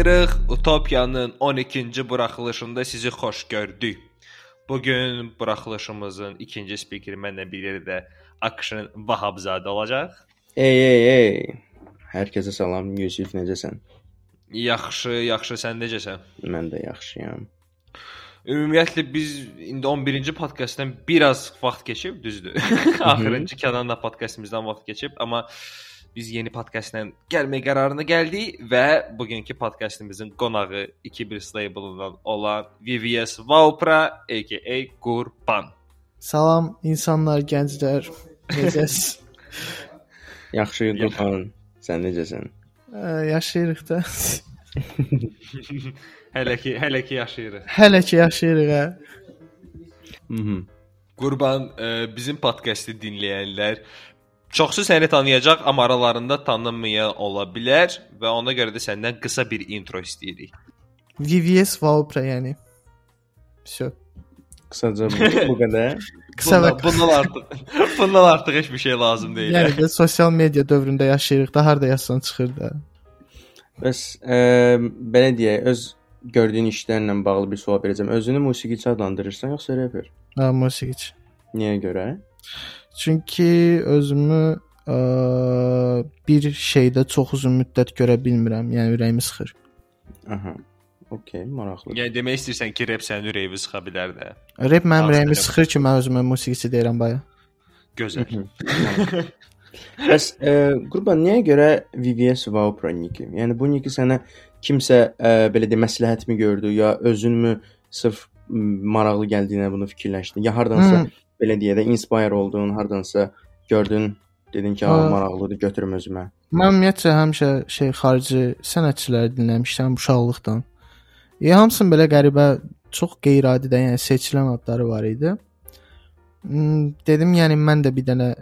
Salamlayırıq. Utopiyanın 12-ci buraxılışında sizi xoş gördük. Bu gün buraxılışımızın ikinci spikeri mənlə bir yerdə Akşın Vahabzadə olacaq. Ey ey ey. Hər kəsə salam. Yusif necəsən? Yaxşı, yaxşı, sən necəsən? Mən də yaxşıyam. Ümumiyyətlə biz indi 11-ci podkastdan biraz vaxt keçib, düzdür? Axırıncı Kənanla podkastımızdan vaxt keçib, amma biz yeni podkastla gəlmək qərarına gəldik və bugünkü podkastımızın qonağı 2-1 labelından olan VVS Valpra aka Qurban. Salam insanlar, gənclər. Necəsiz? Yaxşı Qurban. Sən necəsən? Ə, yaşayırıq da. Hələ ki, hələ ki yaşayırıq. Hələ ki yaşayırıq hə. Mhm. Qurban ə, bizim podkastı dinləyənlər çoxsu səni tanıyacaq, amma aralarında tanınmayan ola bilər və ona görə də səndən qısa bir intro istəyirik. VVS Valpra yəni. Всё. Qısaca bu, bu qədər. Qısa və Bundan, bundan artıq bundan artıq heç bir şey lazım deyil. yəni də sosial media dövründə yaşayırıq da, harda yazsan çıxır da. Bəs ə, belə deyək, öz gördüyün işlərlə bağlı bir sual verəcəm. Özünü musiqiçi adlandırırsan yoxsa reper? Ha, musiqiçi. Niyə görə? Çünki özümü ə, bir şeydə çox uzun müddət görə bilmirəm. Yəni ürəyimi sıxır. Aha. Okay, maraqlı. Yəni demək istəyirsən ki, rep sənin ürəyini sıxa bilər də. Rep mənim ürəyimi sıxır ki, mən özümə musiqiçi deyirəm baya. Gözəl. Bəs ə, Qurban niyə görə VVS Vaupra niki? Yəni bu niki sənə kimsə ə, belə deyə məsləhətmi gördü ya özünmü sırf maraqlı gəldiyinə bunu fikirləşdin? Ya hardansa Hmm. Belə deyə də inspire oldun, hardansa gördün, dedin ki, "Ha, maraqlıdır, götürüm özümə." Mən ümumiyyətcə həmişə şey xarici sənətçiləri dinləmişəm uşaqlıqdan. E, hamısının belə qəribə, çox qeyri-adi də, yəni seçilən adları var idi. Hmm, Dedim, yəni mən də bir dənə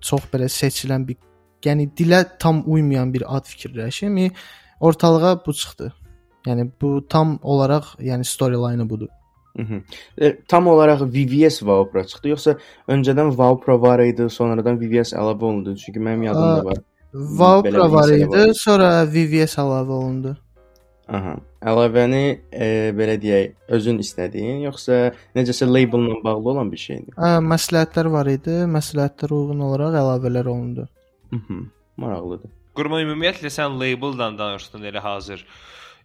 çox belə seçilən bir, yəni dilə tam uymayan bir ad fikirləşim. E, Ortalığa bu çıxdı. Yəni bu tam olaraq, yəni storyline budur. Mhm. E, tam olaraq VVS Vaupra çıxdı, yoxsa öncədən Vaupra var idi, sonradan VVS əlavə olundu? Çünki mənim yadımda var. Bir var idi, var. sonra VVS əlavə olundu. Aha. Əlavəni e, belə deyək, özün istədiyin, yoxsa necəsə labellə bağlı olan bir şeydir? Hə, məsləhətlər var idi, məsləhətlərə uyğun olaraq əlavələr olundu. Mhm. Maraqlıdır. Qurban ümumiyyətlə sən labeldan danışdın elə hazır.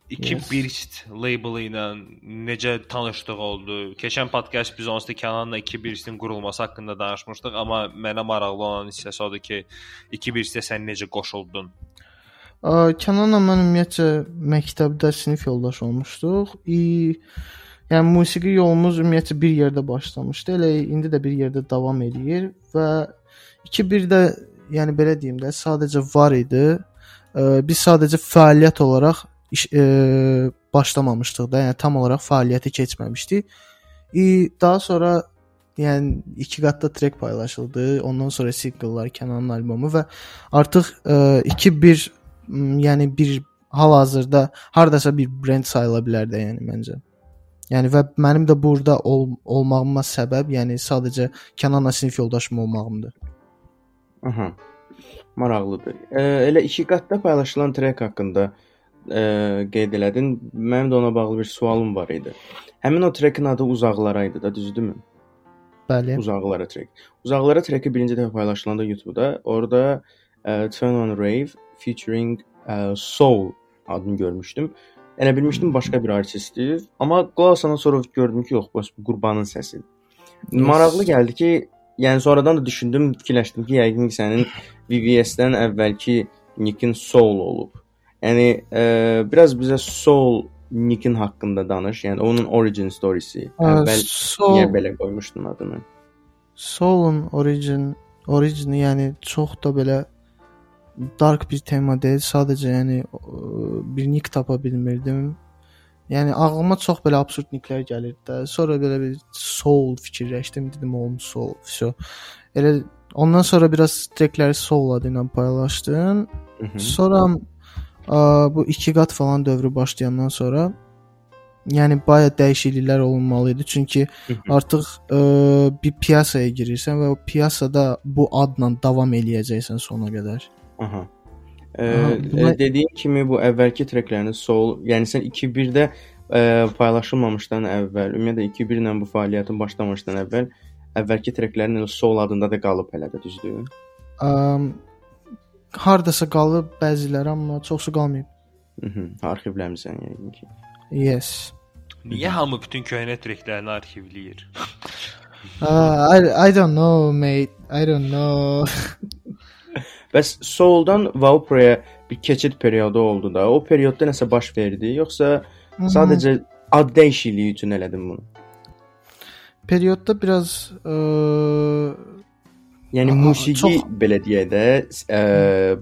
2 Yes. Birst labeli ilə necə tanışdıq oldu? Keçən podkast biz onsuz da Kənanla 2 Birstin qurulması haqqında danışmışdıq, amma mənə maraqlı olan hissəsi odur ki, 2 Birstə sən necə qoşuldun? Kənanla mən ümumiyyətcə məktəbdə sinif yoldaş olmuşduq. İ, yəni musiqi yolumuz ümumiyyətcə bir yerdə başlamışdı. Elə indi də bir yerdə davam eləyir və 2-1-də yəni belə deyim də sadəcə var idi. Biz sadəcə fəaliyyət olaraq iş, ə, başlamamışdıq da, yəni tam olaraq fəaliyyəti keçməmişdik. İ, daha sonra yəni iki qatda trek paylaşıldı. Ondan sonra singllar, Kənanın albomu və artıq ə, 2-1 m, yəni bir hal-hazırda hardasa bir brend sayıla bilər də yəni məncə. Yəni və mənim də burada ol, olmağıma səbəb, yəni sadəcə Kənanla sinif yoldaşım olmağımdır. Aha. Maraqlıdır. E, elə iki qatda paylaşılan trek haqqında e, qeyd elədin. Mənim də ona bağlı bir sualım var idi. Həmin o trekin adı Uzaqlara idi da, düzdürmü? Bəli. Uzaqlara trek. Uzaqlara treki birinci dəfə paylaşılanda YouTube-da, orada e, Turn on Rave featuring e, Soul adını görmüşdüm elə bilmişdim başqa bir artistdir. Amma qulaq asandan sonra gördüm ki, yox, bu Qurbanın səsidir. Maraqlı gəldi ki, yəni sonradan da düşündüm, fikirləşdim ki, yəqin ki, sənin VVS-dən əvvəlki nickin Soul olub. Yəni e, biraz bizə Soul nickin haqqında danış. Yəni onun origin story-si. Əvvəl Soul, niyə belə qoymuşdun adını? Soul'un origin origini yəni çox da belə dark bir tema deyil. Sadəcə yəni bir nick tapa bilmirdim. Yəni ağlıma çox belə absurd nicklər gəlirdi də. Sonra belə bir soul fikirləşdim, dedim oğlum soul. Vso. Elə ondan sonra biraz trackləri soul adı ilə paylaşdım. Hı -hı. Ə, bu 2 qat falan dövrü başlayandan sonra yəni baya dəyişikliklər olunmalı idi. Çünki artıq ə, bir piyasaya girirsən və o piyasada bu adla davam eləyəcəksən sona qədər. Aha. Ee, Aha, buna- e, dediyin kimi bu əvvəlki treklərini Soul, yəni sən 2-1-də e, paylaşılmamışdan əvvəl, ümumiyyətlə 2-1 ilə bu fəaliyyətin başlamamışdan əvvəl əvvəlki treklərin Soul adında da qalıb hələ də düzdür? Ə, hardasa qalıb bəziləri, amma çoxsu qalmayıb. Mhm. Arxivləmisən yəqin ki. Yes. Niyə hamı bütün köhnə treklərini arxivləyir? Uh, I I don't know, mate. I don't know. Bəs Soul-dan Vapor'a bir keçid periodu oldu da. O periodda nəsə baş verdi, yoxsa sadəcə ad dəyişikliyi üçün elədin bunu? Periodda biraz ə, Yəni Aha, musiqi çox- belə deyək də, ə,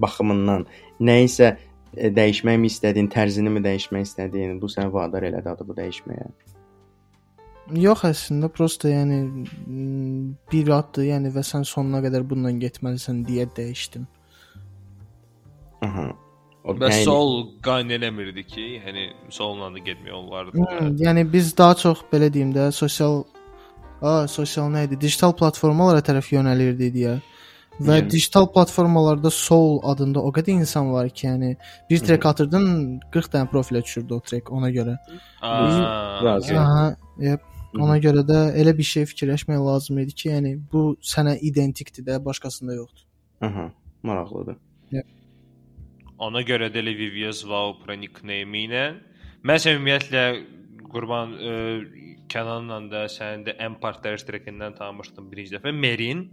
baxımından nəyisə ə, dəyişmək mi istədin, tərzini mi dəyişmək istədin? Bu səni vadar elədi adı bu dəyişməyə. yox əslində prosta yəni bir addır, yəni və sən sonuna qədər bununla getməlisən deyə dəyişdim. Aha. O Və sol qan eləmirdi ki, yəni solla da getmək olardı. Hmm, yəni biz daha çox belə deyim də sosial a, sosial nə idi? Digital platformalara tərəf yönəlirdik deyə. Və Yəni. digital platformalarda Soul adında o qədər insan var ki, yəni bir trek atırdın 40 dənə profilə düşürdü o trek ona görə. Aa, Razı. Aha, yep. Ona görə də elə bir şey fikirləşmək lazım idi ki, yəni bu sənə identikdir də, başqasında yoxdur. Aha, maraqlıdır. Ona görə də VVS Wow Pro nickname ilə mən ümumiyyətlə Qurban ə, Kənanla da sənin də Empire trekindən tanımışdım birinci dəfə Merin.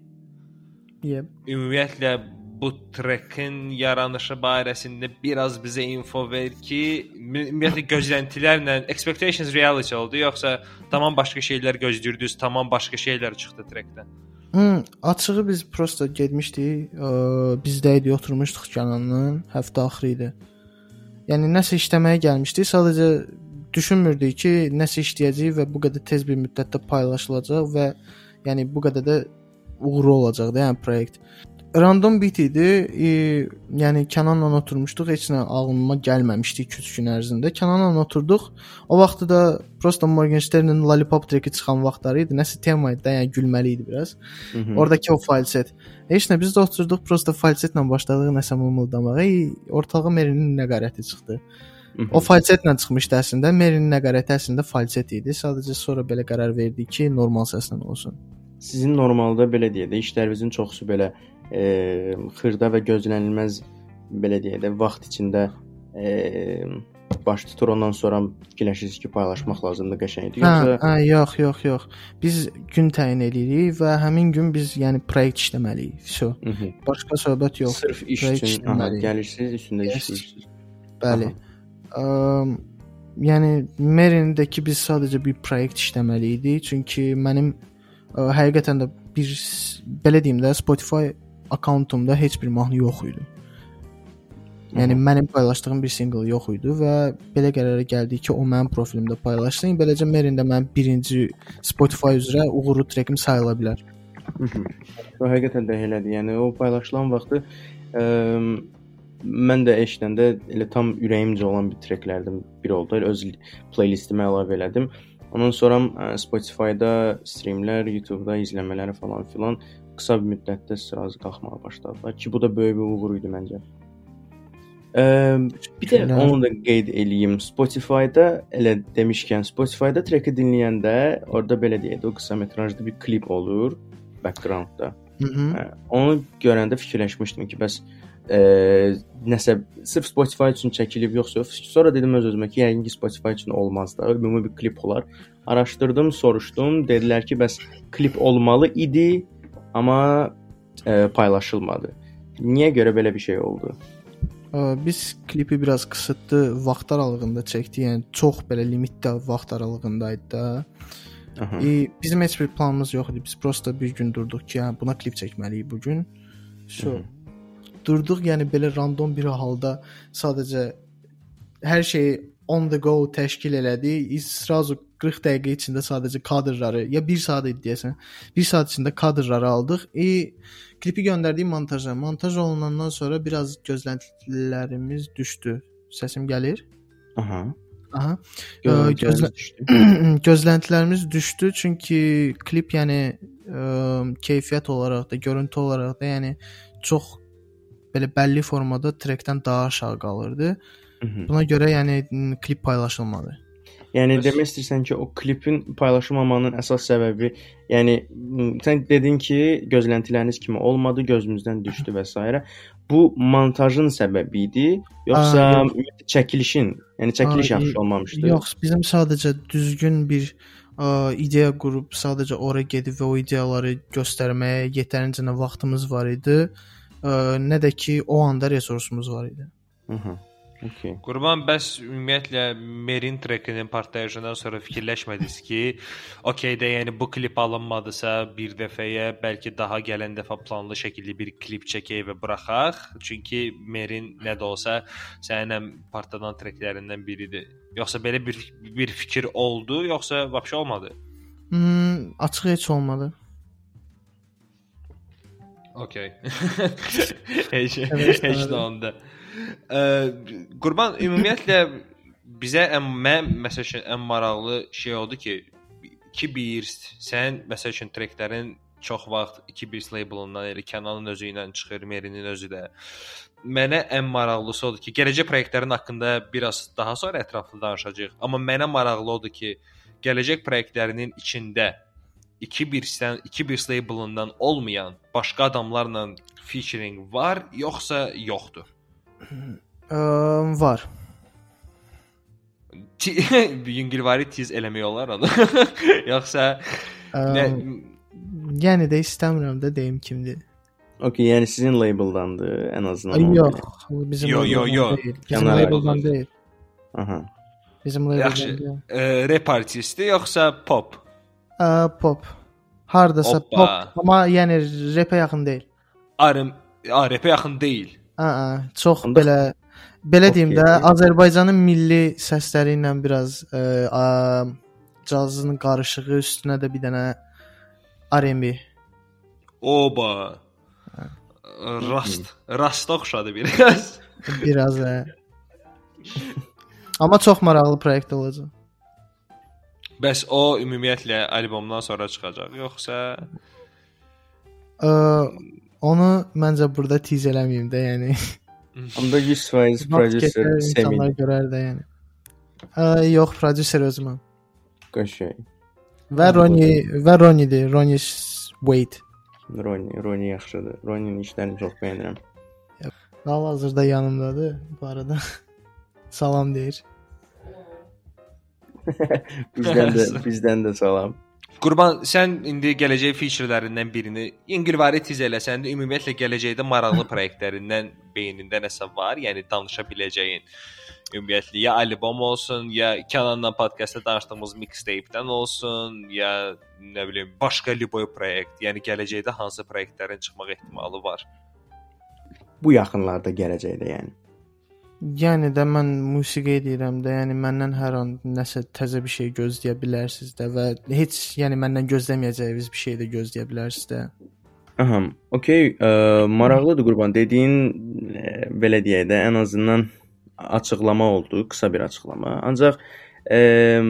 Yep. Ümumiyyətlə bu trekin yaranışı barəsində biraz bizə info ver ki, ümumiyyətlə gözləntilərlə expectations reality oldu yoxsa tamam başqa şeylər gözləyirdiniz, tamam başqa şeylər çıxdı trekdən. Hı, açığı biz prosta getmişdik. Ə, bizdə idi, oturmuşduq Kənanla, həftə axırı idi. Yəni nəsə işləməyə gəlmişdik. Sadəcə düşünmürdük ki, nəsə işləyəcəyik və bu qədər tez bir müddətdə paylaşılacaq və yəni bu qədər də uğurlu olacaq da, yəni proyekt. Random bit idi. E, yəni Kənanla oturmuşduq, heç nə ağlıma gəlməmişdi 2-3 gün ərzində. Kənanla oturduq. O vaxtı da prosta Morgenstern'in Lollipop treki çıxan vaxtları idi. Nəsə tema idi, yəni gülməli idi biraz. Hı -hı. Oradakı o falset. Heç nə biz də oturduq, prosta falsetlə başladıq nəsə mımıldamağa. Ey, ortağa Merinin nəqarəti çıxdı. Hı -hı. O falsetlə çıxmışdı əslində. Merinin nəqarəti əslində falset idi. Sadəcə sonra belə qərar verdik ki, normal səslə olsun. Sizin normalda belə deyək də işlərinizin çoxusu belə e, xırda və gözlənilməz belə deyək də vaxt içində e, baş tutur ondan sonra fikirləşirsiniz ki, paylaşmaq lazımdır qəşəngdir. Hə, Yoxsa hə, yox, yox, yox. Biz gün təyin edirik və həmin gün biz yəni proyekt işləməliyik. Hı -hı. Başqa söhbət yox. Sırf iş üçün aha, gəlirsiniz, üstündə Yes. işləyirsiniz. Bəli. Əm, yəni Merindəki biz sadəcə bir proyekt işləməli idi. Çünki mənim ə, həqiqətən də bir belə deyim də Spotify akkauntumda heç bir mahnı yox idi. Yəni mənim paylaşdığım bir single yox idi və belə qərara gəldik ki, o mənim profilimdə paylaşsın. Beləcə Merində mənim birinci Spotify üzrə uğurlu trekim sayıla bilər. Hı -hı. O həqiqətən də elədir. Yəni o paylaşılan vaxtı ə, mən də eşidəndə elə tam ürəyimcə olan bir treklərdən biri oldu. Elə öz playlistimə əlavə elədim. Ondan sonra Spotify-da streamlər, YouTube-da izləmələri falan filan qısa bir müddətdə sırazı qalxmağa başladılar ki, bu da böyük bir uğur idi məncə. Ə, bir də onu da qeyd eləyim. Spotify-da elə demişkən, Spotify-da treki dinləyəndə orada belə deyək o qısa metrajlı bir klip olur backgroundda. Hı -hı. Hə, onu görəndə fikirləşmişdim ki, bəs e, nəsə sırf Spotify üçün çəkilib yoxsa yox. Sonra dedim öz özümə ki, yəqin ki Spotify üçün olmaz da, ümumi bir klip olar. Araşdırdım, soruşdum, dedilər ki, bəs klip olmalı idi, amma e, paylaşılmadı. Niyə görə belə bir şey oldu? Biz klipi biraz qısıtlı vaxt aralığında çəkdik. Yəni çox belə limitdə vaxt aralığındaydı da. Aha. E, bizim heç bir planımız yox idi. Biz prosta bir gün durduq ki, hə, buna klip çəkməliyik bu gün. So, durduq, yəni belə random bir halda sadəcə hər şeyi on the go təşkil elədik. İsrazu 40 dəqiqə içində sadəcə kadrları, ya 1 saat deyəsən. 1 saat içində kadrları aldıq. E, klipi göndərdik montaja. Montaj olunandan sonra biraz gözləntilərimiz düşdü. Səsim gəlir? Aha. Aha. Ə, gözlə- düşdü. gözləntilərimiz düşdü çünki klip yəni ə, keyfiyyət olaraq da, görüntü olaraq da yəni çox belə bəlli formada trekdən daha aşağı qalırdı. Mhm. Buna görə yəni klip paylaşılmadı. Yəni demək istəyirsən ki, o klipin paylaşılmamanın əsas səbəbi, yəni sən dedin ki, gözləntiləriniz kimi olmadı, gözümüzdən düşdü və s. Bu montajın səbəbi idi, yoxsa Aa, yox. çəkilişin, yəni çəkiliş yaxşı olmamışdı? Yox, bizim sadəcə düzgün bir ə, ideya qurub sadəcə ora gedib və o ideyaları göstərməyə yetərincə vaxtımız var idi. Ə, nə də ki o anda resursumuz var idi. Aha. Okay. Qurban bəs ümumiyyətlə Merin trekinin partlayışından sonra fikirləşmədiniz ki, okey də yəni bu klip alınmadısa bir dəfəyə bəlkə daha gələn dəfə planlı şəkildə bir klip çəkək və buraxaq. Çünki Merin nə də olsa sənin ən partlanan treklərindən biridir. Yoxsa belə bir bir fikir oldu, yoxsa vəbşə olmadı? Hmm, açıq heç olmadı. Okay. heç heç evet. də onda. Ə, Qurban ümumiyyətlə bizə ən mən məsəl üçün ən maraqlı şey oldu ki, 2-1 sən məsəl üçün treklərin çox vaxt 2-1 labelından elə Kənanın özü ilə çıxır, Merinin özü də. Mənə ən maraqlısı odur ki, gələcək proyektlərin haqqında biraz daha sonra ətraflı danışacağıq. Amma mənə maraqlı odur ki, gələcək proyektlərinin içində 2-1-dən 2-1 labelından olmayan başqa adamlarla featuring var, yoxsa yoxdur? Var. Yüngülvari tiz eləmək olar onu. yoxsa nə yəni də istəmirəm də deyim kimdir. Okay, yəni sizin labeldandır ən azından. Yox, bizim Yo, yo, yo. deyil. Bizim labeldan deyil. Aha. Bizim labeldan Yaxşı. rap artisti yoxsa pop? Ə, pop. Hardasa Hoppa. pop, amma yəni rapə yaxın deyil. Arım, a, rapə yaxın deyil. Aa, çox Onda- belə belə deyim də. Azərbaycanın milli səsləri ilə biraz ə, ə, cazın qarışığı üstünə də bir dənə R&B. Oba. Rast, rasta oxşadı biraz. Biraz ə. Amma çox maraqlı proyekt olacaq. Bəs o ümumiyyətlə albomdan sonra çıxacaq, yoxsa Ə, onu məncə burada tiz eləməyim də, yəni. Onda 100% Vaxt producer keçər, Semin insanlar görər də, yəni. Ə, yox, prodüser özüməm. qəşəng. Və Roni və Ronidir, Roni Wade. Roni, Roni yaxşıdır. Roninin işlərini çox bəyənirəm. Hal-hazırda yanımdadır bu arada. Salam deyir. Bizdən də bizdən də salam. Qurban, sən indi gələcək feature-lərindən birini İngilvari tiz eləsən də ümumiyyətlə gələcəkdə maraqlı proyektlərindən beynində nəsə var, yəni danışa biləcəyin. Ümumiyyətlə ya albom olsun, ya Kənanla podkastda danışdığımız mixtape-dən olsun, ya nə bilim, başqa liboy proyekt, yəni gələcəkdə hansı proyektlərin çıxmaq ehtimalı var. Bu yaxınlarda gələcəkdə yəni. Yəni də mən musiqi edirəm də, yəni məndən hər an nəsə təzə bir şey gözləyə bilərsiniz də və heç yəni məndən gözləməyəcəyiniz bir şey də gözləyə bilərsiniz də. Aha, okey, ə, maraqlıdır qurban. Dediyin ə, belə deyək də, ən azından açıqlama oldu, qısa bir açıqlama. Ancaq ə,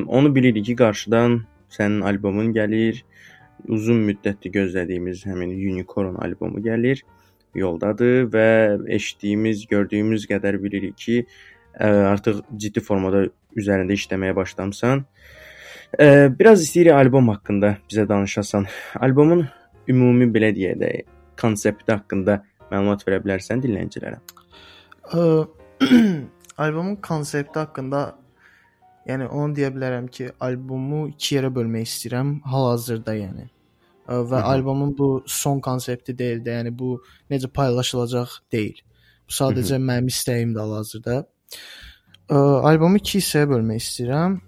onu bilirik ki, qarşıdan sənin albomun gəlir. Uzun müddətdir gözlədiyimiz həmin Unicorn albomu gəlir. Yoldadır və eşitdiyimiz, gördüyümüz qədər bilirik ki, ə, artıq ciddi formada üzərində işləməyə başlamısan. Ə, biraz istəyirik albom haqqında bizə danışasan. Albomun ümumi belə deyək də konsepti haqqında məlumat verə bilərsən dinləyicilərə? Albomun konsepti haqqında yəni onu deyə bilərəm ki, albomu 2 yerə bölmək istəyirəm hal-hazırda yəni. Və Hı -hı. albomun bu son konsepti deyil də, yəni bu necə paylaşılacaq deyil. Bu sadəcə mənim istəyimdir hal-hazırda. Albomu 2 hissəyə bölmək istəyirəm.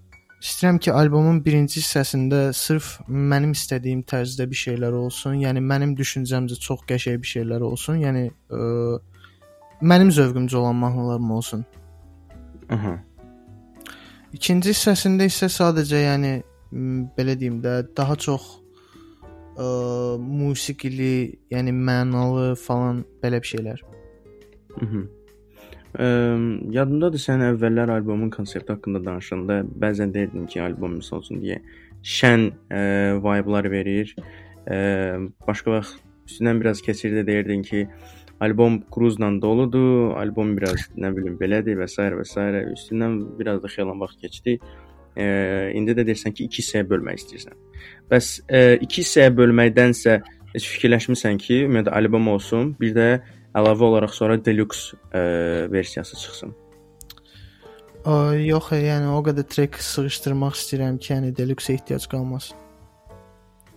İstəyirəm ki, albomun birinci hissəsində sırf mənim istədiyim tərzdə bir şeylər olsun. Yəni mənim düşüncəmcə çox qəşəng bir şeylər olsun. Yəni ə, mənim zövqümcə olan mahnılarım olsun. Aha. İkinci hissəsində isə sadəcə yəni belə deyim də daha çox ə, musiqili, yəni mənalı falan belə bir şeylər. Mhm. Eee, yadımdadır sən əvvəllər albomun konsepti haqqında danışanda bəzən deyirdin ki, albom misal üçün deyə şən eee vibe-lar verir. Eee, başqa vaxt üstündən biraz keçirdi deyirdin ki, albom kruzla doludur, albom biraz nə bilim belədir və s. və s. Üstündən biraz da xeyli vaxt keçdi. Eee, indi də deyirsən ki, 2 hissəyə bölmək istəyirsən. Bəs eee 2 hissəyə bölməkdənsə heç fikirləşmisən ki, ümumiyyətlə albom olsun, bir də əlavə olaraq sonra deluxe ə, versiyası çıxsın. Ə, yox, yəni o qədər trek sığışdırmaq istəyirəm ki, yəni deluxe ehtiyac qalmasın.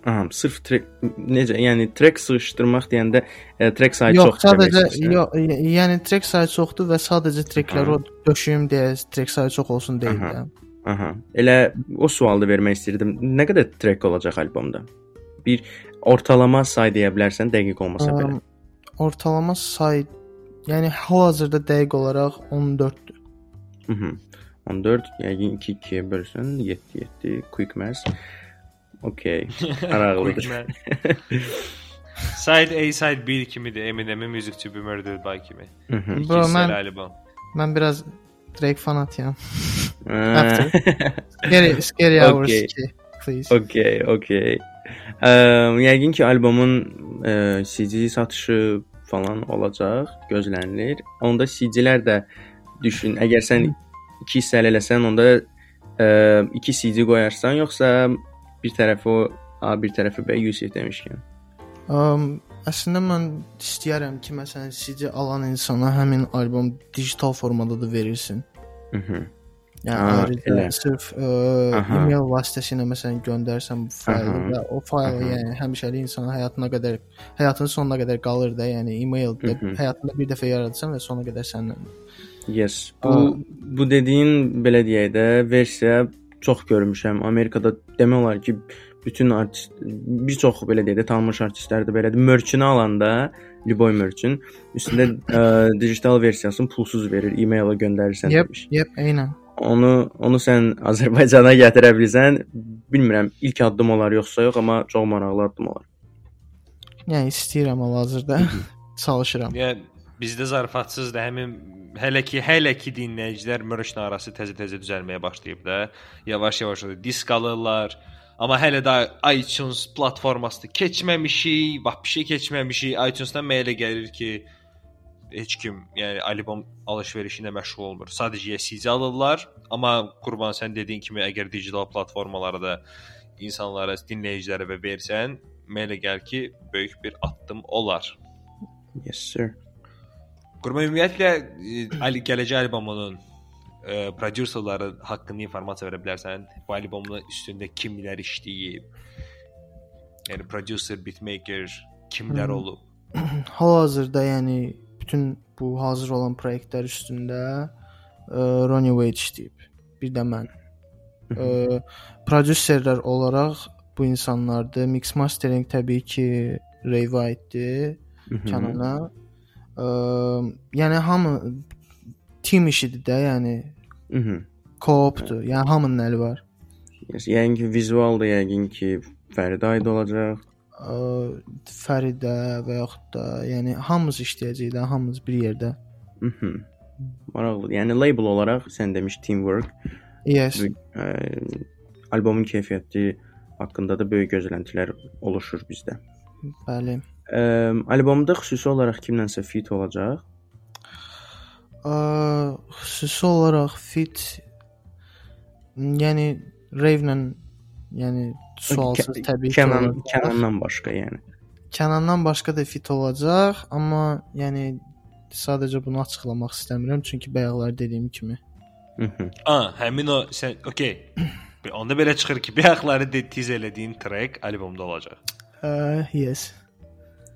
Aha, sırf trek necə, yəni trek sığışdırmaq deyəndə ə, trek sayı Yox, çox sadəcə demək istəyirsən. yox, yəni trek sayı çoxdur və sadəcə trekləri o döşüyüm deyə trek sayı çox olsun deyil də. Aha. Elə o sualı vermək istirdim. Nə qədər trek olacaq albomda? Bir ortalama say deyə bilərsən, dəqiq olmasa belə. Ortalama say yəni hal-hazırda dəqiq olaraq 14-dür. Mhm. 14, yəqin 2 2-yə bölsən 7 7 quick math. Okay. Maraqlıdır. Side A, side B kimidir. Eminem'in Music to be Murdered by kimi. Mhm. İki Bro, mən- albom. Mən biraz Drake fanatıyam. After. Scary, scary Okay. Hours 2, please. Okay, okay. Ə, yəqin ki albomun ə, CD satışı falan olacaq, gözlənilir. Onda CD-lər də düşün, əgər sən 2 hissəli eləsən, onda ə, 2 CD qoyarsan, yoxsa bir tərəfi A, bir tərəfi B Yusif demişkən. Um, əslində mən istəyərəm ki, məsələn, CD alan insana həmin albom digital formada da verilsin. Mhm. Yəni Aa, sırf ə, Aha. e-mail vasitəsilə məsələn göndərsən bu faylı Aha. və o fayl Aha. yəni həmişəlik insanın həyatına qədər həyatının sonuna qədər qalır da. Yəni e-mail də Mhm. həyatında bir dəfə yaradırsan və sonuna qədər səninlə. Yes. Bu Aa. bu dediyin belə deyək də versiya çox görmüşəm. Amerikada demək olar ki, bütün artist bir çox belə deyək də tanınmış artistlər də belədir. Merch-ini alanda Liboy merch-in üstündə ə, digital versiyasını pulsuz verir, e-maila göndərirsən Yep, demiş. yep, eynən. Onu onu sən Azərbaycana gətirə bilsən, bilmirəm, ilk addım olar yoxsa yox, amma çox maraqlı addım olar. Yəni istəyirəm hal-hazırda çalışıram. Yəni bizdə zarafatsız da həmin hələ ki hələ ki dinləyicilər mürüşlə arası təzə-təzə düzəlməyə başlayıb da. Yavaş-yavaş disk alırlar. Amma hələ də iTunes platformasında keçməmişik, bax bir şey keçməmişik. iTunes-dan mənə elə gəlir ki, heç kim, yəni albom alış-verişinə məşğul olmur. Sadəcə CD alırlar. Amma qurban sən dediyin kimi əgər digital platformalara da insanlara, dinləyicilərə və versən, mənə elə gəlir ki, böyük bir addım olar. Yes sir. Qurban ümumiyyətlə e, ali gələcək albomunun e, prodüserləri haqqında informasiya verə bilərsən? Bu albomun üstündə kimlər işləyib? Yəni prodüser, beatmaker kimlər Hmm. olub? Hal-hazırda yəni bütün bu hazır olan layihələr üstündə ə, Ronnie Wade işləyib. Bir də mən. Ə, prodüserlər olaraq bu insanlardır. Mix mastering təbii ki Ray White-dir. Kənana. Ə, yəni hamı team işidir də, yəni Mhm. co-opdur. Yəni hamının əli var. Yəqin ki, vizual da yəqin ki, Fəridə aid olacaq. Ə, Fəridə və yaxud da yəni hamımız işləyəcəyik də, hamımız bir yerdə. Mhm. Maraqlı. Yəni label olaraq sən demiş teamwork Yes. Ə, albomun keyfiyyəti haqqında da böyük gözləntilər oluşur bizdə. Bəli. Ə, albomda xüsusi olaraq kimlənsə feat olacaq. Ə, xüsusi olaraq fit yəni Raven yəni sualsız təbii ki Kənan. Kənandan başqa yəni. Kənandan başqa da fit olacaq, amma yəni sadəcə bunu açıqlamaq istəmirəm çünki bayaqlar dediyim kimi. Mhm. A, həmin o sən okey. Onda belə çıxır ki, bayaqları de tiz elədiyin track albomda olacaq. Uh, yes.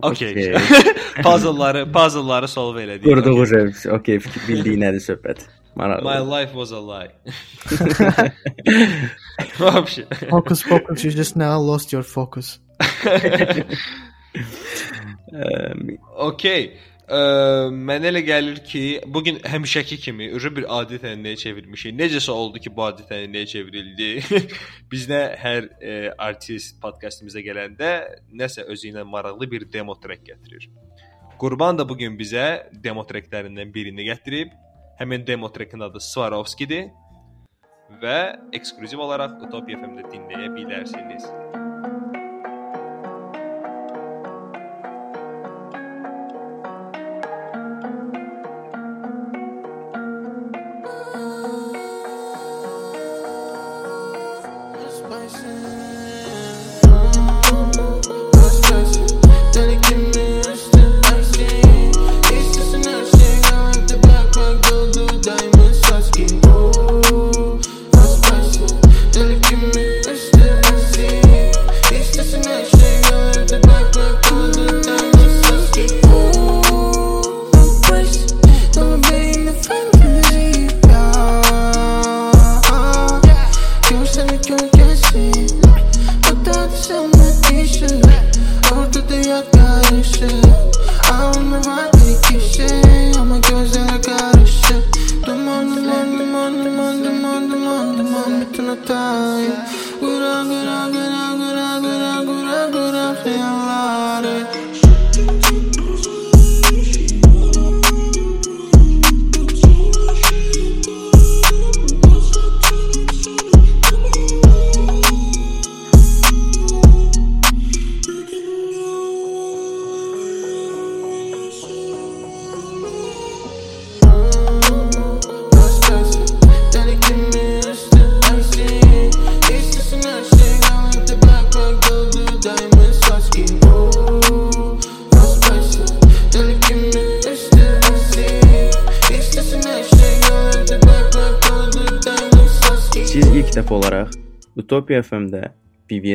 Okey. Okey. puzzle-ları, puzzle-ları solve elədik. Qurduğu şey, okey, fikir bildiyi nədir söhbət. My Maraqlı. life was a lie. Вообще. Focus, focus. You just now lost your focus. Eee, Okey. Ə, mənə elə gəlir ki, bu gün həmişəki kimi ürə bir adi tənəyə çevirmişik. Necəsə oldu ki, bu adi tənəyə çevrildi. Biz nə hər e, artist podkastımıza gələndə nəsə özü ilə maraqlı bir demo track gətirir. Qurban da bu gün bizə demo tracklərindən birini gətirib. Həmin demo trackin adı Swarovski-dir və ekskluziv olaraq Utopia FM-də dinləyə bilərsiniz.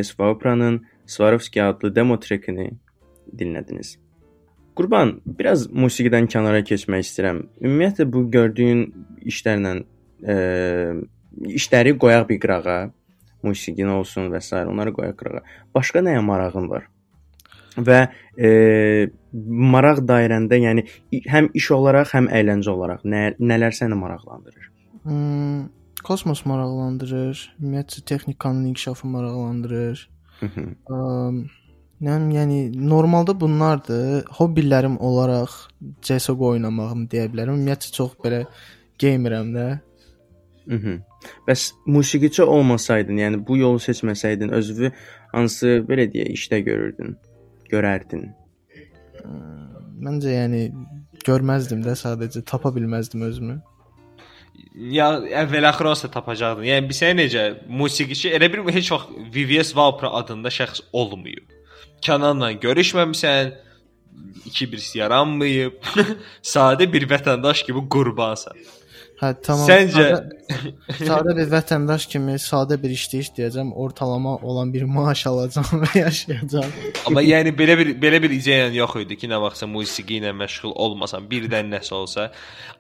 BVS Vaupranın Swarovski adlı demo trackini dinlədiniz. Qurban, biraz musiqidən kənara keçmək istəyirəm. Ümumiyyətlə bu gördüyün işlərlə e, işləri qoyaq bir qırağa, musiqin olsun və s. onları qoyaq qırağa. Başqa nəyə marağın var? Və e, maraq dairəndə, yəni həm iş olaraq, həm əyləncə olaraq nə nələr səni maraqlandırır? Hmm, kosmos maraqlandırır, ümumiyyətcə texnikanın inkişafı maraqlandırır. Yəni, yəni normalda bunlardır. Hobbilərim olaraq CS:GO oynamağım deyə bilərəm. Ümumiyyətcə çox belə gamerəm də. Mhm. Bəs musiqiçi olmasaydın, yəni bu yolu seçməsəydin, özünü hansı belə deyə işdə görürdün? Görərdin. Məncə yəni görməzdim də sadəcə tapa bilməzdim özümü. Ya əvvəl axır olsa tapacaqdın. Yəni bilsən necə musiqiçi elə bir heç vaxt VVS Valpra adında şəxs olmayıb. Kənanla görüşməmisən, 2-1 yaranmayıb. Sadə bir vətəndaş kimi qurbansan. Hə, tamam. Səncə- sadə, sadə bir vətəndaş kimi sadə bir işdə işləyəcəm, ortalama olan bir maaş alacağam və yaşayacağam. Amma yəni belə bir belə bir ideyan yox idi ki, nə vaxtsa musiqi ilə məşğul olmasan, birdən nəsə olsa,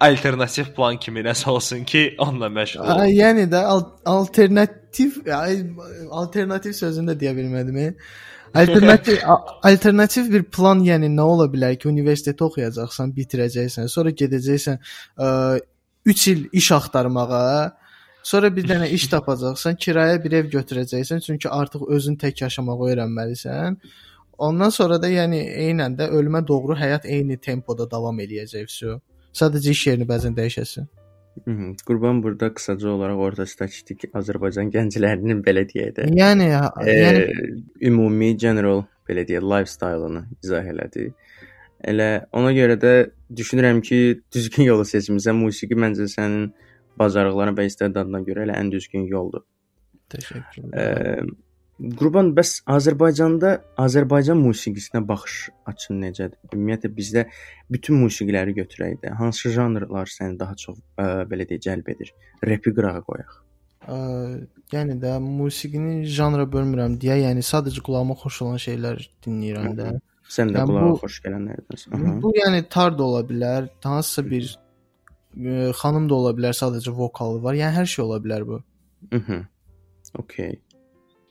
alternativ plan kimi nəsə olsun ki, onunla məşğul ol. Yəni də al alternativ alternativ sözünü də deyə bilmədim. e. Alternativ alternativ bir plan yəni nə ola bilər ki, universitetdə oxuyacaqsan, bitirəcəksən, sonra gedəcəksən ə, 3 il iş axtarmağa, sonra bir dənə iş tapacaqsan, kirayə bir ev götürəcəksən, çünki artıq özün tək yaşamağı öyrənməlisən. Ondan sonra da yəni eynən də ölümə doğru həyat eyni tempoda davam eləyəcək vəsə. Sadəcə iş yerini bəzən dəyişəsən. Qurban burada qısaca olaraq orta statistik Azərbaycan gənclərinin belə deyək də, Yəni e, yəni ümumi general belə deyə lifestyle-ını izah elədi. Elə ona görə də düşünürəm ki, düzgün yolu seçmisən. Musiqi məncə sənin bacarıqlarına və istedadına görə elə ən düzgün yoldur. təşəkkür edirəm. Qurban bəs Azərbaycanda Azərbaycan musiqisinə baxış açın necədir? Ümumiyyətlə bizdə bütün musiqiləri götürək də, hansı janrlar səni daha çox ə, belə deyə cəlb edir? Repi qırağa qoyaq. Ə, yəni də musiqini janra bölmürəm deyə, yəni sadəcə qulağıma xoş olan şeylər dinləyirəm də. Sən də Yəni qulağa bu- xoş gələnlərdənsən. Aha. Bu yəni tar da ola bilər, hansısa bir ə, xanım da ola bilər, sadəcə vokalı var. Yəni hər şey ola bilər bu. Mhm. Okay.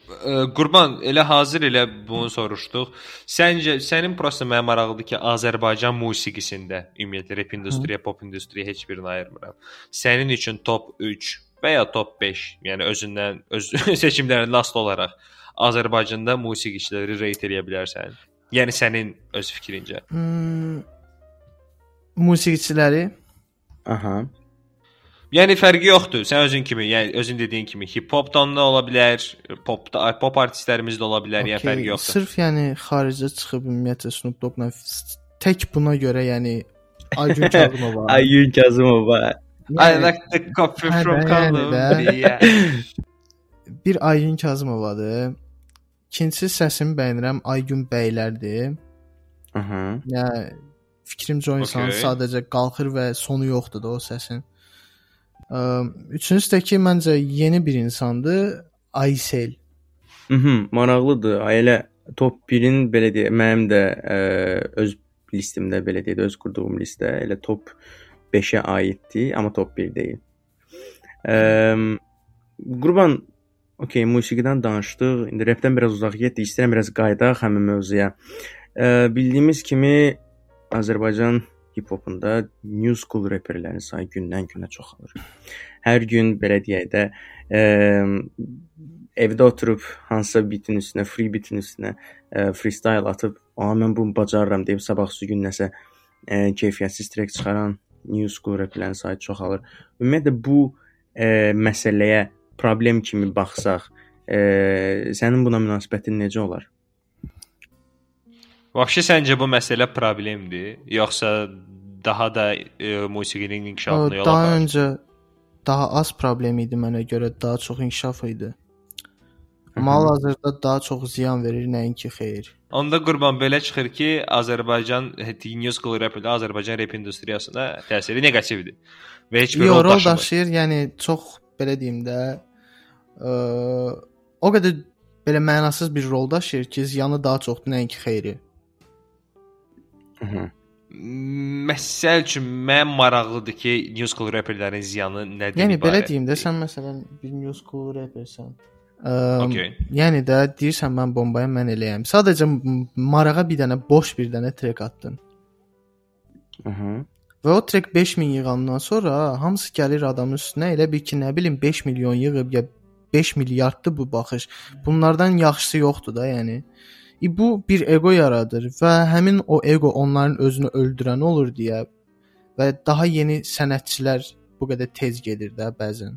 Ə, Qurban, elə hazır elə bunu soruşduq. Səncə sənin prosta mənə maraqlıdır ki, Azərbaycan musiqisində, ümumiyyətlə rep industriya, pop industriya heç birini ayırmıram. Sənin üçün top 3 və ya top 5, yəni özündən öz seçimlərindən asılı olaraq Azərbaycanda musiqiçiləri rate eləyə bilərsən. Yəni sənin öz fikrincə. Hmm, musiqiçiləri Aha. Yəni fərqi yoxdur. Sən özün kimi, yəni özün dediyin kimi hip-hopdan da ola bilər, popda pop artistlərimiz də ola bilər, yəni fərqi yoxdur. Sırf yəni xaricə çıxıb ümumiyyətlə Snoop Dogg-la tək buna görə yəni Aygün Kazımova. Aygün Kazımova. I yəni, like the coffee Hə, from yəni də. Colombia. bir Aygün Kazımovadır. İkincisi səsini bəyənirəm Aygün bəylərdir. Aha. Yəni fikrimcə o insan Okay. sadəcə qalxır və sonu yoxdur da o səsin. Üçüncüsü də ki, məncə yeni bir insandır, Aysel. Mhm, maraqlıdır. Ailə top 1-in belə deyə mənim də ə, öz listimdə belə deyə öz qurduğum listə elə top 5-ə aiddir, amma top 1 deyil. Ə, Qurban okey, musiqidən danışdıq. İndi rapdən biraz uzaq getdik. İstəyirəm biraz qayıdaq həmin mövzuya. Ə, bildiyimiz kimi Azərbaycan hip-hopunda new school reperlərin sayı gündən günə çoxalır. Hər gün belə deyək də, ə, evdə oturub hansısa bitin üstünə, free bitin üstünə ə, freestyle atıb, "A mən bunu bacarıram" deyib sabahsı gün nəsə ə, keyfiyyətsiz track çıxaran new school raplərin sayı çoxalır. Ümumiyyətlə bu ə, məsələyə problem kimi baxsaq, ə, sənin buna münasibətin necə olar? Vəbşi səncə bu məsələ problemdir, yoxsa daha da e, musiqinin inkişafına yol Daha açar? öncə daha az problem idi mənə görə, daha çox inkişaf idi. Amma hal-hazırda daha çox ziyan verir, nəinki xeyir. Onda qurban belə çıxır ki, Azərbaycan new school rap ilə Azərbaycan rap industriyasına təsiri neqativdir. Və heç bir Yo, rol daşımır. daşıyır, yəni çox belə deyim də, ə, o qədər belə mənasız bir rol daşıyır ki, ziyanı daha çoxdur, nəinki xeyri. Mhm. Məsəl üçün mən maraqlıdır ki, new school rapperlərin ziyanı nədir? Yəni belə ibarətdir? deyim də, sən məsələn bir new school rappersən. Ə, Okay. Yəni də deyirsən mən bombayı mən eləyəm. Sadəcə marağa bir dənə boş bir dənə trek atdın. Aha. Və o trek 5000 yığandan sonra hamısı gəlir adamın üstünə elə bir ki, nə bilim 5 milyon yığıb ya 5 milyarddır bu baxış. Bunlardan yaxşısı yoxdur da, yəni. E, bu bir ego yaradır və həmin o ego onların özünü öldürən olur deyə və daha yeni sənətçilər bu qədər tez gedir də bəzən.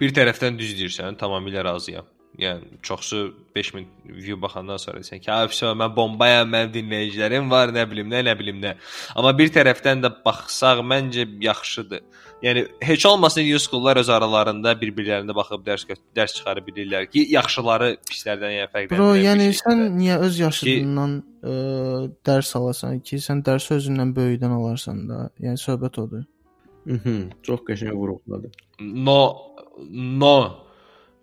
Bir tərəfdən düz deyirsən, tamamilə razıyam. Yəni çoxsu 5000 view baxandan sonra desən ki, "Afsə mən bombayam, mənim dinləyicilərim var, nə bilim nə, nə bilim nə." Amma bir tərəfdən də baxsaq məncə yaxşıdır. Yəni heç olmasa schoollar öz aralarında bir-birlərinə baxıb dərs dərs çıxara bilirlər ki, yaxşıları pislərdən yəni fərqləndirə Bro, yəni şəkildə. sən niyə öz yaşıdından ə, dərs alasan ki, sən dərsi özündən böyükdən alarsan da. Yəni söhbət odur. Mhm. Çox qəşəng vurğuladı. no no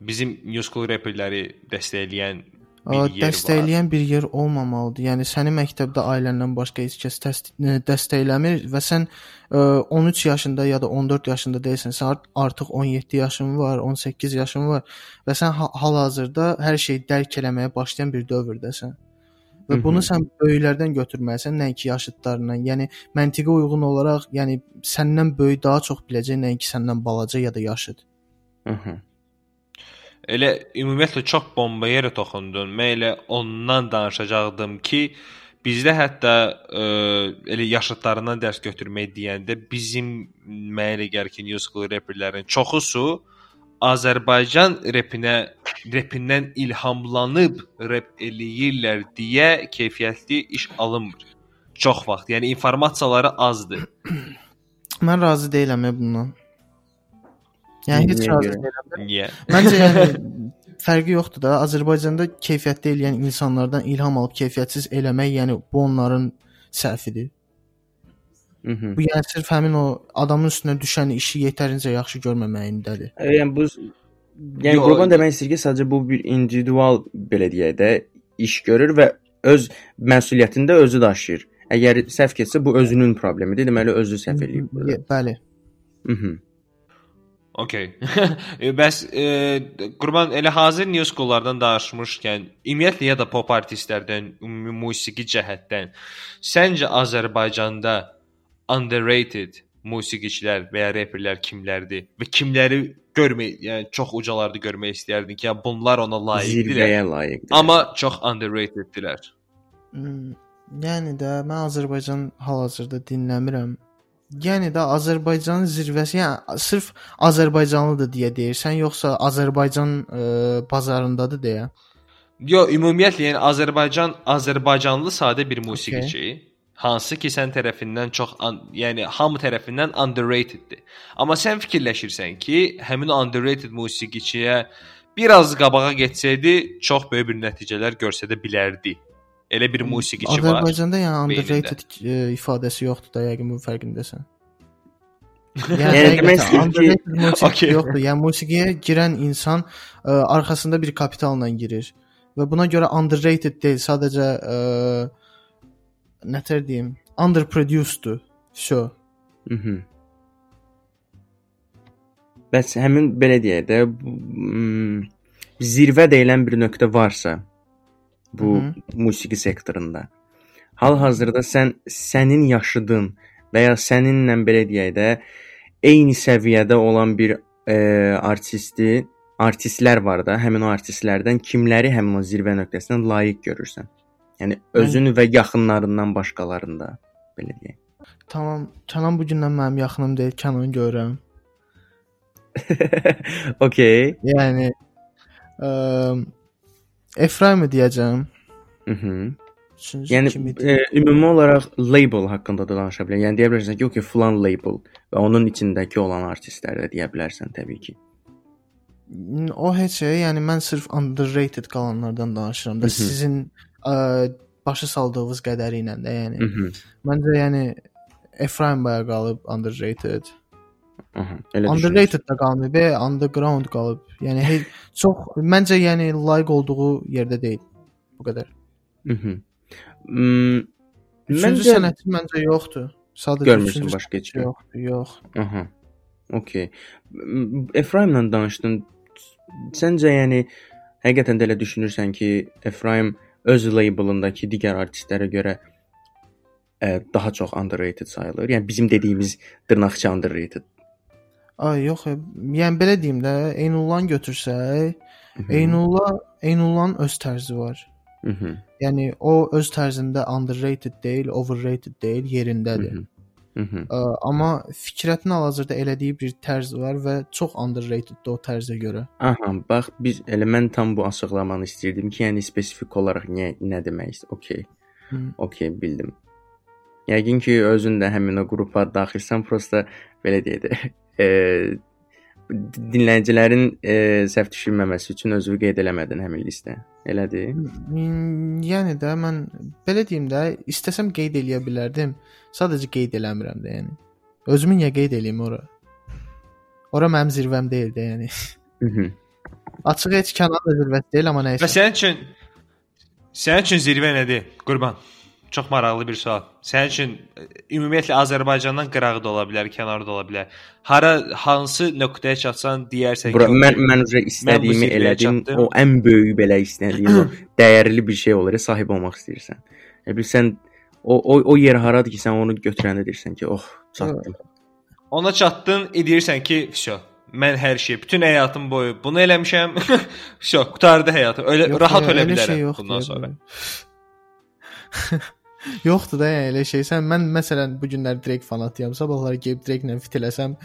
bizim new school rapperləri dəstəkləyən bir yer var. dəstəkləyən bir yer olmamalıdır. Yəni səni məktəbdə ailəndən başqa heç kəs ə, dəstəkləmir və sən ə, 13 yaşında ya da 14 yaşında deyilsən. Sən art- artıq 17 yaşın var, 18 yaşın var və sən ha- hal-hazırda hər şeyi dərk eləməyə başlayan bir dövrdəsən. Və Mhm. bunu sən böyüklərdən götürməlisən, nəinki yaşıdlarından. Yəni məntiqə uyğun olaraq, yəni səndən böyük daha çox biləcək, nəinki səndən balaca ya da yaşıd. Aha. Elə ümumiyyətlə çox bomba yerə toxundun. Mən elə ondan danışacaqdım ki, bizdə hətta ə, elə yaşıdlarından dərs götürmək deyəndə bizim mənə elə gəlir ki, new school rapperlərin çoxusu Azərbaycan repinə repindən ilhamlanıb rep eləyirlər deyə keyfiyyətli iş alınmır. Çox vaxt. Yəni informasiyaları azdır. Mən razı deyiləm bundan. Yəni heç razı deyiləm. Niyə? Məncə yəni fərqi yoxdur da. Azərbaycanda keyfiyyətli eləyən insanlardan ilham alıb keyfiyyətsiz eləmək, yəni bu onların səhvidir. Mhm. Bu yəni sırf həmin o adamın üstünə düşən işi yetərincə yaxşı görməməyindədir. Yəni bu yəni Qurban demək istəyir ki, sadəcə bu bir individual belə deyək də iş görür və öz məsuliyyətini də özü daşıyır. Əgər səhv getsə bu özünün problemidir. Deməli özü səhv eləyib. Bəli. Mhm. Okay. E, Bəs e, Qurban elə hazır New School-lardan danışmışkən, ümumiyyətlə ya da pop artistlərdən, ümumi musiqi cəhətdən səncə Azərbaycanda underrated musiqiçilər və ya reperlər kimlərdir və kimləri görmək, yəni çox ucalarda görmək istərdin ki, ya bunlar ona layiqdirlər, Zirvəyə layiqdir. amma çox underrateddirlər. Hmm, Yəni də mən Azərbaycan hal-hazırda dinləmirəm. Yəni də Azərbaycanın zirvəsi, yəni sırf Azərbaycanlıdır deyə deyirsən, yoxsa Azərbaycan ə, bazarındadır deyə? Yo, ümumiyyətlə yəni Azərbaycan Azərbaycanlı sadə bir musiqiçi, hansı ki sən tərəfindən çox yəni hamı tərəfindən underrateddir. Amma sən fikirləşirsən ki, həmin underrated musiqiçiyə biraz qabağa getsəydi, çox böyük bir nəticələr göstərə bilərdi. Elə bir musiqiçi var. Azərbaycanda yəni beynində. underrated ə, ifadəsi yoxdur da, yəqin bu fərqindəsən. Yəni Yəni demək demək istəyir ki- underrated musiqi Okey. yoxdur. Yəni musiqiyə girən insan ə, arxasında bir kapitalla girir və buna görə underrated deyil, sadəcə ə, nətər deyim, underproduceddur. Всё. Mhm. Bəs həmin belə deyək də bu, mm, zirvə deyilən bir nöqtə varsa bu Mhm. musiqi sektorunda. Hal-hazırda sən sənin yaşıdın və ya səninlə belə deyək də eyni səviyyədə olan bir e, artisti, artistlər var da, həmin o artistlərdən kimləri həmin o zirvə nöqtəsinə layiq görürsən? Yəni özün və yaxınlarından başqalarında belə deyək. Tamam, Kənan bu gündən mənim yaxınım deyil, Kənanı görürəm. okay. Yəni ə, Efraim'i deyəcəm. Mhm. Üçüncü Yəni e, ümumi olaraq label haqqında da danışa bilərsən. Yəni deyə bilərsən ki, okey, filan label və onun içindəki olan artistləri də deyə bilərsən təbii ki. O heç şey, yəni mən sırf underrated qalanlardan danışıram da Mhm. sizin ə, başa saldığınız qədəri ilə də, yəni. Mhm. Məncə yəni Efraim baya qalıb underrated. Elə Underrated da qalmayıb, e, underground qalıb. Yəni hey, çox məncə yəni layiq olduğu yerdə deyil. Bu qədər. Mhm. Mm, Məncə sənəti məncə yoxdur. Sadəcə görmürsən başqa heç yoxdur, yox. Aha. Okay. M- Efraimlə danışdın. Səncə yəni həqiqətən də elə düşünürsən ki, Efraim öz labelındakı digər artistlərə görə ə, daha çox underrated sayılır. Yəni bizim dediyimiz dırnaqçı underrated. Ay yox, e, yəni belə deyim də, Eynullan götürsək, Eynullah Eynullanın öz tərzi var. Mhm. Yəni o öz tərzində underrated deyil, overrated deyil, yerindədir. Mhm. Mhm. Ə, amma Fikrətin hal-hazırda elədiyi bir tərz var və çox underrateddir o tərzə görə. Aha, bax biz elə mən tam bu açıqlamanı istirdim ki, yəni spesifik olaraq nə nə demək istəyir? Okay. Hı. Okay, bildim. Yəqin ki, özün də həmin o qrupa daxilsən, prosta belə deyək də, e, dinləyicilərin e, səhv düşürməməsi üçün özünü qeyd eləmədin həmin listə. Elədir? Hmm, Yəni də mən belə deyim də, istəsəm qeyd eləyə bilərdim. Sadəcə qeyd eləmirəm də, yəni. Özümü niyə qeyd eləyim ora? Ora mənim zirvəm deyil də, yəni. Açıq heç kənar da zirvəsi deyil, amma Və nəysə. sənin üçün sənin üçün zirvə nədir? Qurban. Çox maraqlı bir sual. Sənin üçün e, ümumiyyətlə Azərbaycandan qırağı da ola bilər, kənarı da ola bilər. Hara hansı nöqtəyə çatsan deyərsən Bura, ki, mən mən üzrə istədiyimi zirvəyə elədim. çatdım. O ən böyük belə istədiyim o dəyərli bir şey olur, sahib olmaq istəyirsən. E bilsən o o o yer haradır ki, sən onu götürəndə deyirsən ki, "Oh, çatdım." Ona çatdın, deyirsən ki, "Vəsə, mən hər şey, bütün həyatım boyu bunu eləmişəm. Vəsə, qutardı həyatım. Öyle Yox, rahat yox, ölə bilərəm şey yoxdur bundan ya, sonra." Yoxdur da elə şey. Sən mən məsələn bu günlər Drake fanatıyam. Sabahları gəlib Drake-lə fit eləsəm,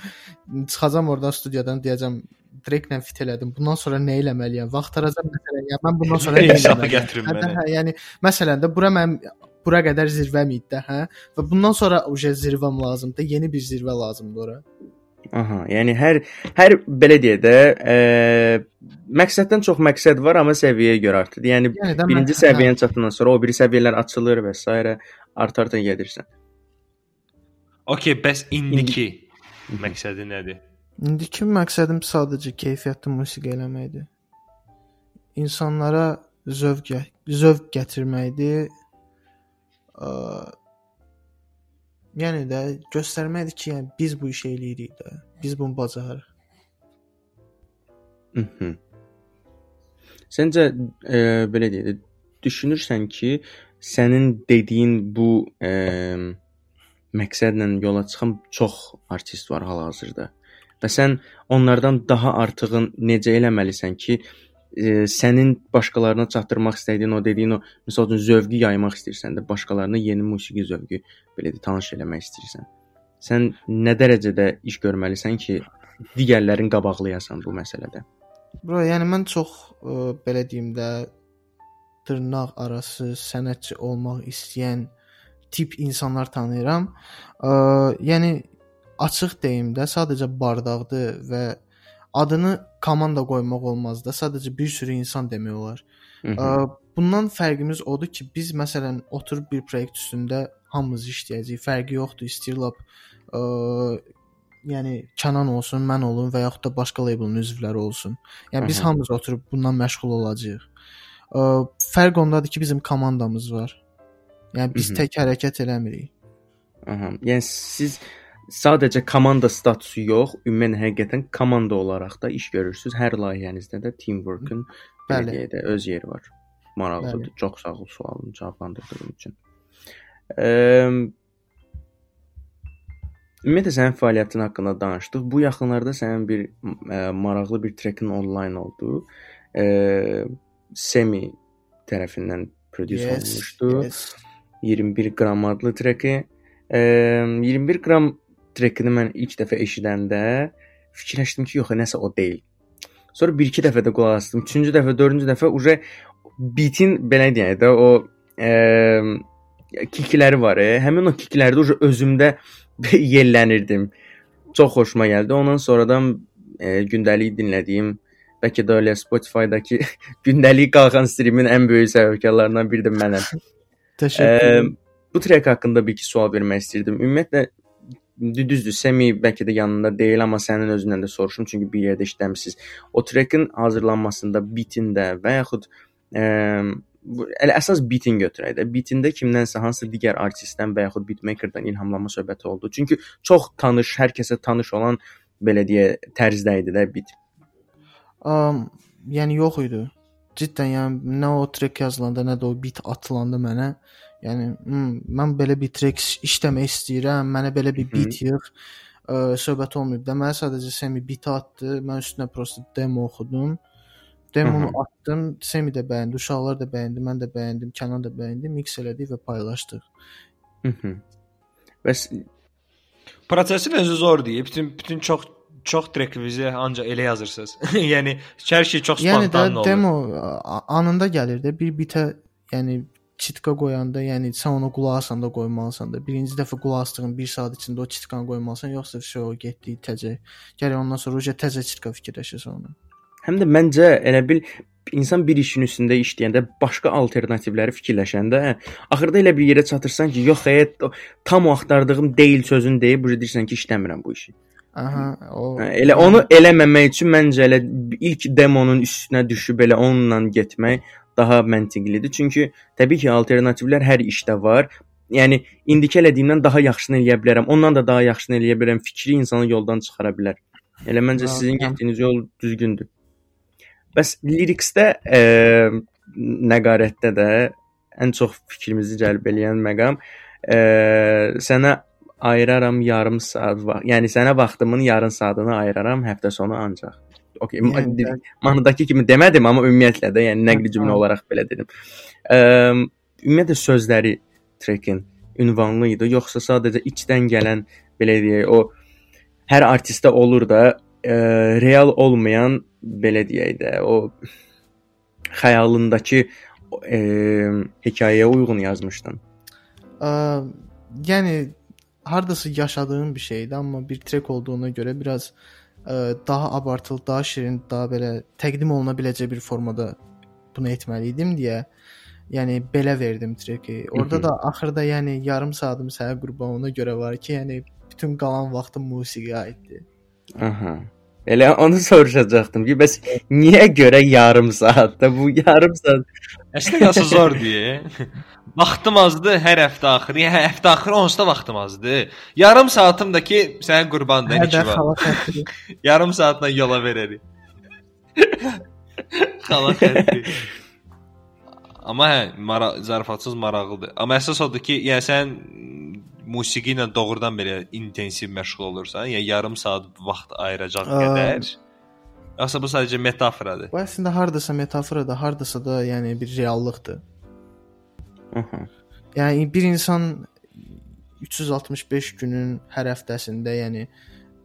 çıxacam oradan studiyadan deyəcəm Drake-lə fit elədim. Bundan sonra nə eləməliyəm? Vaxt aracam məsələn, yəni mən bundan sonra nə eləməliyəm? Hə, hə, yəni məsələn də bura mənim bura qədər zirvəm idi də, hə? Və bundan sonra uje zirvəm lazımdır. Yeni bir zirvə lazımdır ora. Aha, yəni hər hər belə deyə də, e, məqsəddən çox məqsəd var, amma səviyyəyə görə artır. Yəni də birinci mən- səviyyəni çatdandan sonra o biri səviyyələr açılır və s. art-arta gedirsən. Okay, bəs indiki məqsədi nədir? İndiki məqsədim sadəcə keyfiyyətli musiqi eləməkdir. İnsanlara zövq zövq gətirməkdir. Ə, yəni də göstərməkdir ki, yəni biz bu işi eləyirik də. Biz bunu bacarırıq. Mhm. Səncə e, belə deyək düşünürsən ki, sənin dediyin bu e, məqsədlə yola çıxan çox artist var hal-hazırda. Və sən onlardan daha artığın necə eləməlisən ki, e, sənin başqalarına çatdırmaq istədiyin o dediyin o məsəl üçün zövqü yaymaq istəyirsən də, başqalarına yeni musiqi zövqü belə də tanış eləmək istəyirsən. Sən nə dərəcədə iş görməlisən ki, digərlərin qabaqlayasan bu məsələdə? Bro, yəni mən çox ə, belə deyim də dırnaq arası sənətçi olmaq istəyən tip insanlar tanıyıram. Ə, yəni açıq deyim də sadəcə bardaqdır və adını komanda qoymaq olmaz da, sadəcə bir sürü insan demək olar. Hı -hı. Ə, bundan fərqimiz odur ki, biz məsələn oturub bir proyekt üstündə hamımız işləyəcəyik. Fərqi yoxdur, istəyir lap ə, yəni Kənan olsun, mən olum və yaxud da başqa labelin üzvləri olsun. Yəni biz Aha. hamımız oturub bundan məşğul olacağıq. Ə, fərq ondadır ki, bizim komandamız var. Yəni biz Mhm. tək hərəkət eləmirik. Aha. Yəni siz sadəcə komanda statusu yox, ümumən həqiqətən komanda olaraq da iş görürsüz. Hər layihənizdə də teamwork-ın belə də öz yeri var. Maraqlıdır. Bəli. Çox sağ ol sualını cavablandırdığın üçün. Eee Ümumiyyətlə sənin fəaliyyətin haqqında danışdıq. Bu yaxınlarda sənin bir ə, maraqlı bir trekin onlayn oldu. Eee Semi tərəfindən prodüs olunmuşdu. yes. 21 qram adlı treki. E, 21 qram trekini mən ilk dəfə eşidəndə fikirləşdim ki, yox, nəsə o deyil. Sonra 1-2 dəfə də qulaq asdım. 3-cü dəfə, 4-cü dəfə uje bitin belə deyək də o e, kikləri var. E. Həmin o kiklərdə uje özümdə yellənirdim. Çox xoşuma gəldi. Ondan sonradan e, gündəlik dinlədiyim bəlkə də elə Spotify-dakı gündəlik qalxan streamin ən böyük səbəbkarlarından biri də mənəm. Təşəkkür Ə, edirəm. bu trek haqqında bir iki sual vermək istirdim. Ümumiyyətlə dü- düzdür, Semi bəlkə də yanında deyil, amma sənin özündən də soruşum çünki bir yerdə işləmisiniz. O trekin hazırlanmasında bitində və yaxud ə, bu elə əsas bitin götürək də. Bitində kimdənsə hansı digər artistdən və yaxud beatmakerdən ilhamlanma söhbəti oldu. Çünki çox tanış, hər kəsə tanış olan belə deyə tərzdə idi də bit. Um, yəni yox idi. Cidden yəni nə o trek yazılanda, nə də o bit atılanda mənə, yəni hmm, mən belə bir trek iş- işləmək istəyirəm, mənə belə bir Hı. bit yığ. Ə, söhbət olmayıb da. Mənə sadəcə Semi bit atdı. Mən üstünə prosta demo oxudum. Demonu Hı atdım. Semi də bəyəndi, uşaqlar da bəyəndi, mən də bəyəndim, Kənan da bəyəndi. Mix elədik və paylaşdıq. Mhm. Bəs Prosesi necə zordur? Bütün bütün çox çox trek-vizi ancaq elə yazırsınız. yəni hər şey çox Yəni spontan olur. demo a- anında gəlir də bir bitə, yəni çitka qoyanda, yəni sən onu qulaq asanda qoymalısan da. Birinci dəfə qulaq asdığın 1 saat içində o çitkanı qoymalısan, yoxsa şey o getdi təcə. Gərək ondan sonra uca təzə çitka fikirləşəsən ona. Həm də məncə elə bil insan bir işin üstündə işləyəndə başqa alternativləri fikirləşəndə axırda elə bir yerə çatırsan ki, yox, həyat tam o axtardığım deyil sözünü deyib bu deyirsən ki, işləmirəm bu işi. Aha, o Hə, Elə onu eləməmək üçün məncə elə ilk demonun üstünə düşüb elə onunla getmək daha məntiqlidir. Çünki təbii ki, alternativlər hər işdə var. Yəni indiki elədiyimdən daha yaxşısını eləyə bilərəm. Ondan da daha yaxşısını eləyə bilərəm. Fikri insanı yoldan çıxara bilər. Elə məncə sizin hə. getdiyiniz yol düzgündür. Bəs liriksdə e, nəqarətdə də ən çox fikrimizi cəlb eləyən məqam e, sənə ayıraram yarım saat vaxt. Yəni sənə vaxtımın yarım saatını ayıraram həftə sonu ancaq. Okay, Yəni, mahnıdakı kimi demədim, amma ümumiyyətlə də, yəni nəqli cümlə Hə, olaraq belə dedim. Ə, ümumiyyətlə sözləri trekin ünvanlı idi, yoxsa sadəcə içdən gələn belə deyək, o hər artistdə olur da, ə, real olmayan belə deyək də, o xəyalındakı ə, hekayəyə uyğun yazmışdın. Ə, yəni hardasa yaşadığım bir şeydi, amma bir trek olduğuna görə biraz ə, daha abartılı, daha şirin, daha belə təqdim oluna biləcək bir formada bunu etməli idim deyə yəni belə verdim treki. Orada Hı hı. da axırda yəni yarım saatım sənə qurban ona görə var ki, yəni bütün qalan vaxtım musiqiyə aiddir. Aha. Elə onu soruşacaqdım ki, bəs niyə görə yarım saatda bu yarım saat Əslində qalsa zor deyə. Vaxtım azdır hər həftə axırı. Yəni həftə axırı onsuz da vaxtım azdır. Yarım saatım da ki sənin qurbandan Hər iki də var. Yarım saatla yola verərik. Xala xətti. Amma hə, mara zarafatsız maraqlıdır. Amma əsas odur ki, yəni sən musiqi ilə doğrudan belə intensiv məşğul olursan, yəni yarım saat vaxt ayıracaq Aa. qədər. Yoxsa bu sadəcə metaforadır. Bu əslində hardasa metafora hardasa da yəni bir reallıqdır. Aha. Yəni bir insan 365 günün hər həftəsində, yəni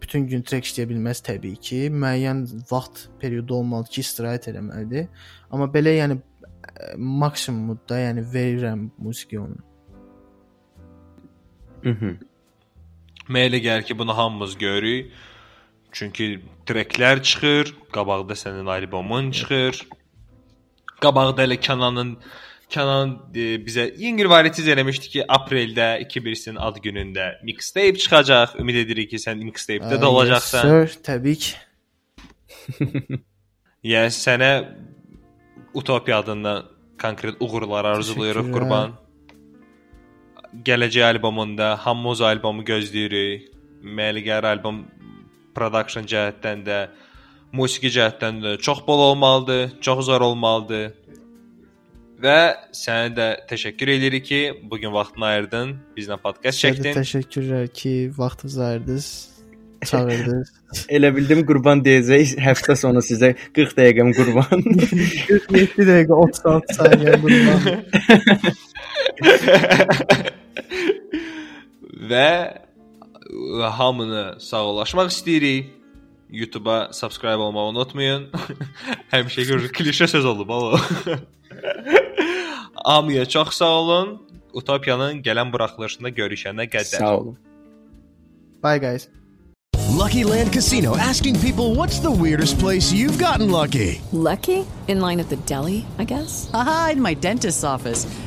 bütün gün trek işləyə bilməz təbii ki. Müəyyən vaxt periodu olmalı ki, istirahət etməlidir. Amma belə yəni ə, maksimumda, yəni verirəm musiqi onu. Mənə elə gəlir ki, bunu hamımız görürük. Çünki treklər çıxır, qabaqda sənin albomun çıxır. Qabaqda elə Kənanın Kənan e, bizə İngilvaritiz eləmişdi ki, apreldə 2001-in ad günündə mixtape çıxacaq. Ümid edirik ki, sən mixtape-də də olacaqsan. Sir, təbii ki. Yəni sənə Utopiya adından konkret uğurlar Təşəkkürlər. qurban. Gələcək albomunda Hammoz albomu gözləyirik. Məligar albom production cəhətdən də, musiqi cəhətdən də çox bol olmalıdır, çox zor olmalıdır. Və sənə də təşəkkür edirik ki, bu gün vaxtını ayırdın, bizlə podkast çəkdin. təşəkkürlər ki, vaxtınızı ayırdınız, çağırdınız. Elə bildim qurban deyəcək həftə sonu sizə 40 dəqiqəm qurban. 47 dəqiqə 36 saniyə bundan. Və ə, hamını sağollaşmaq istəyirik. YouTube-a subscribe olmağı unutmayın. Həmişə klişe söz olub o. Hamıya çox sağ olun. Utopiyanın gələn buraxılışında görüşənə qədər. Sağ olun. Bye guys. Lucky Land Casino asking people what's the weirdest place you've gotten lucky? Lucky? In line at the deli, I guess? Aha, in my dentist's office.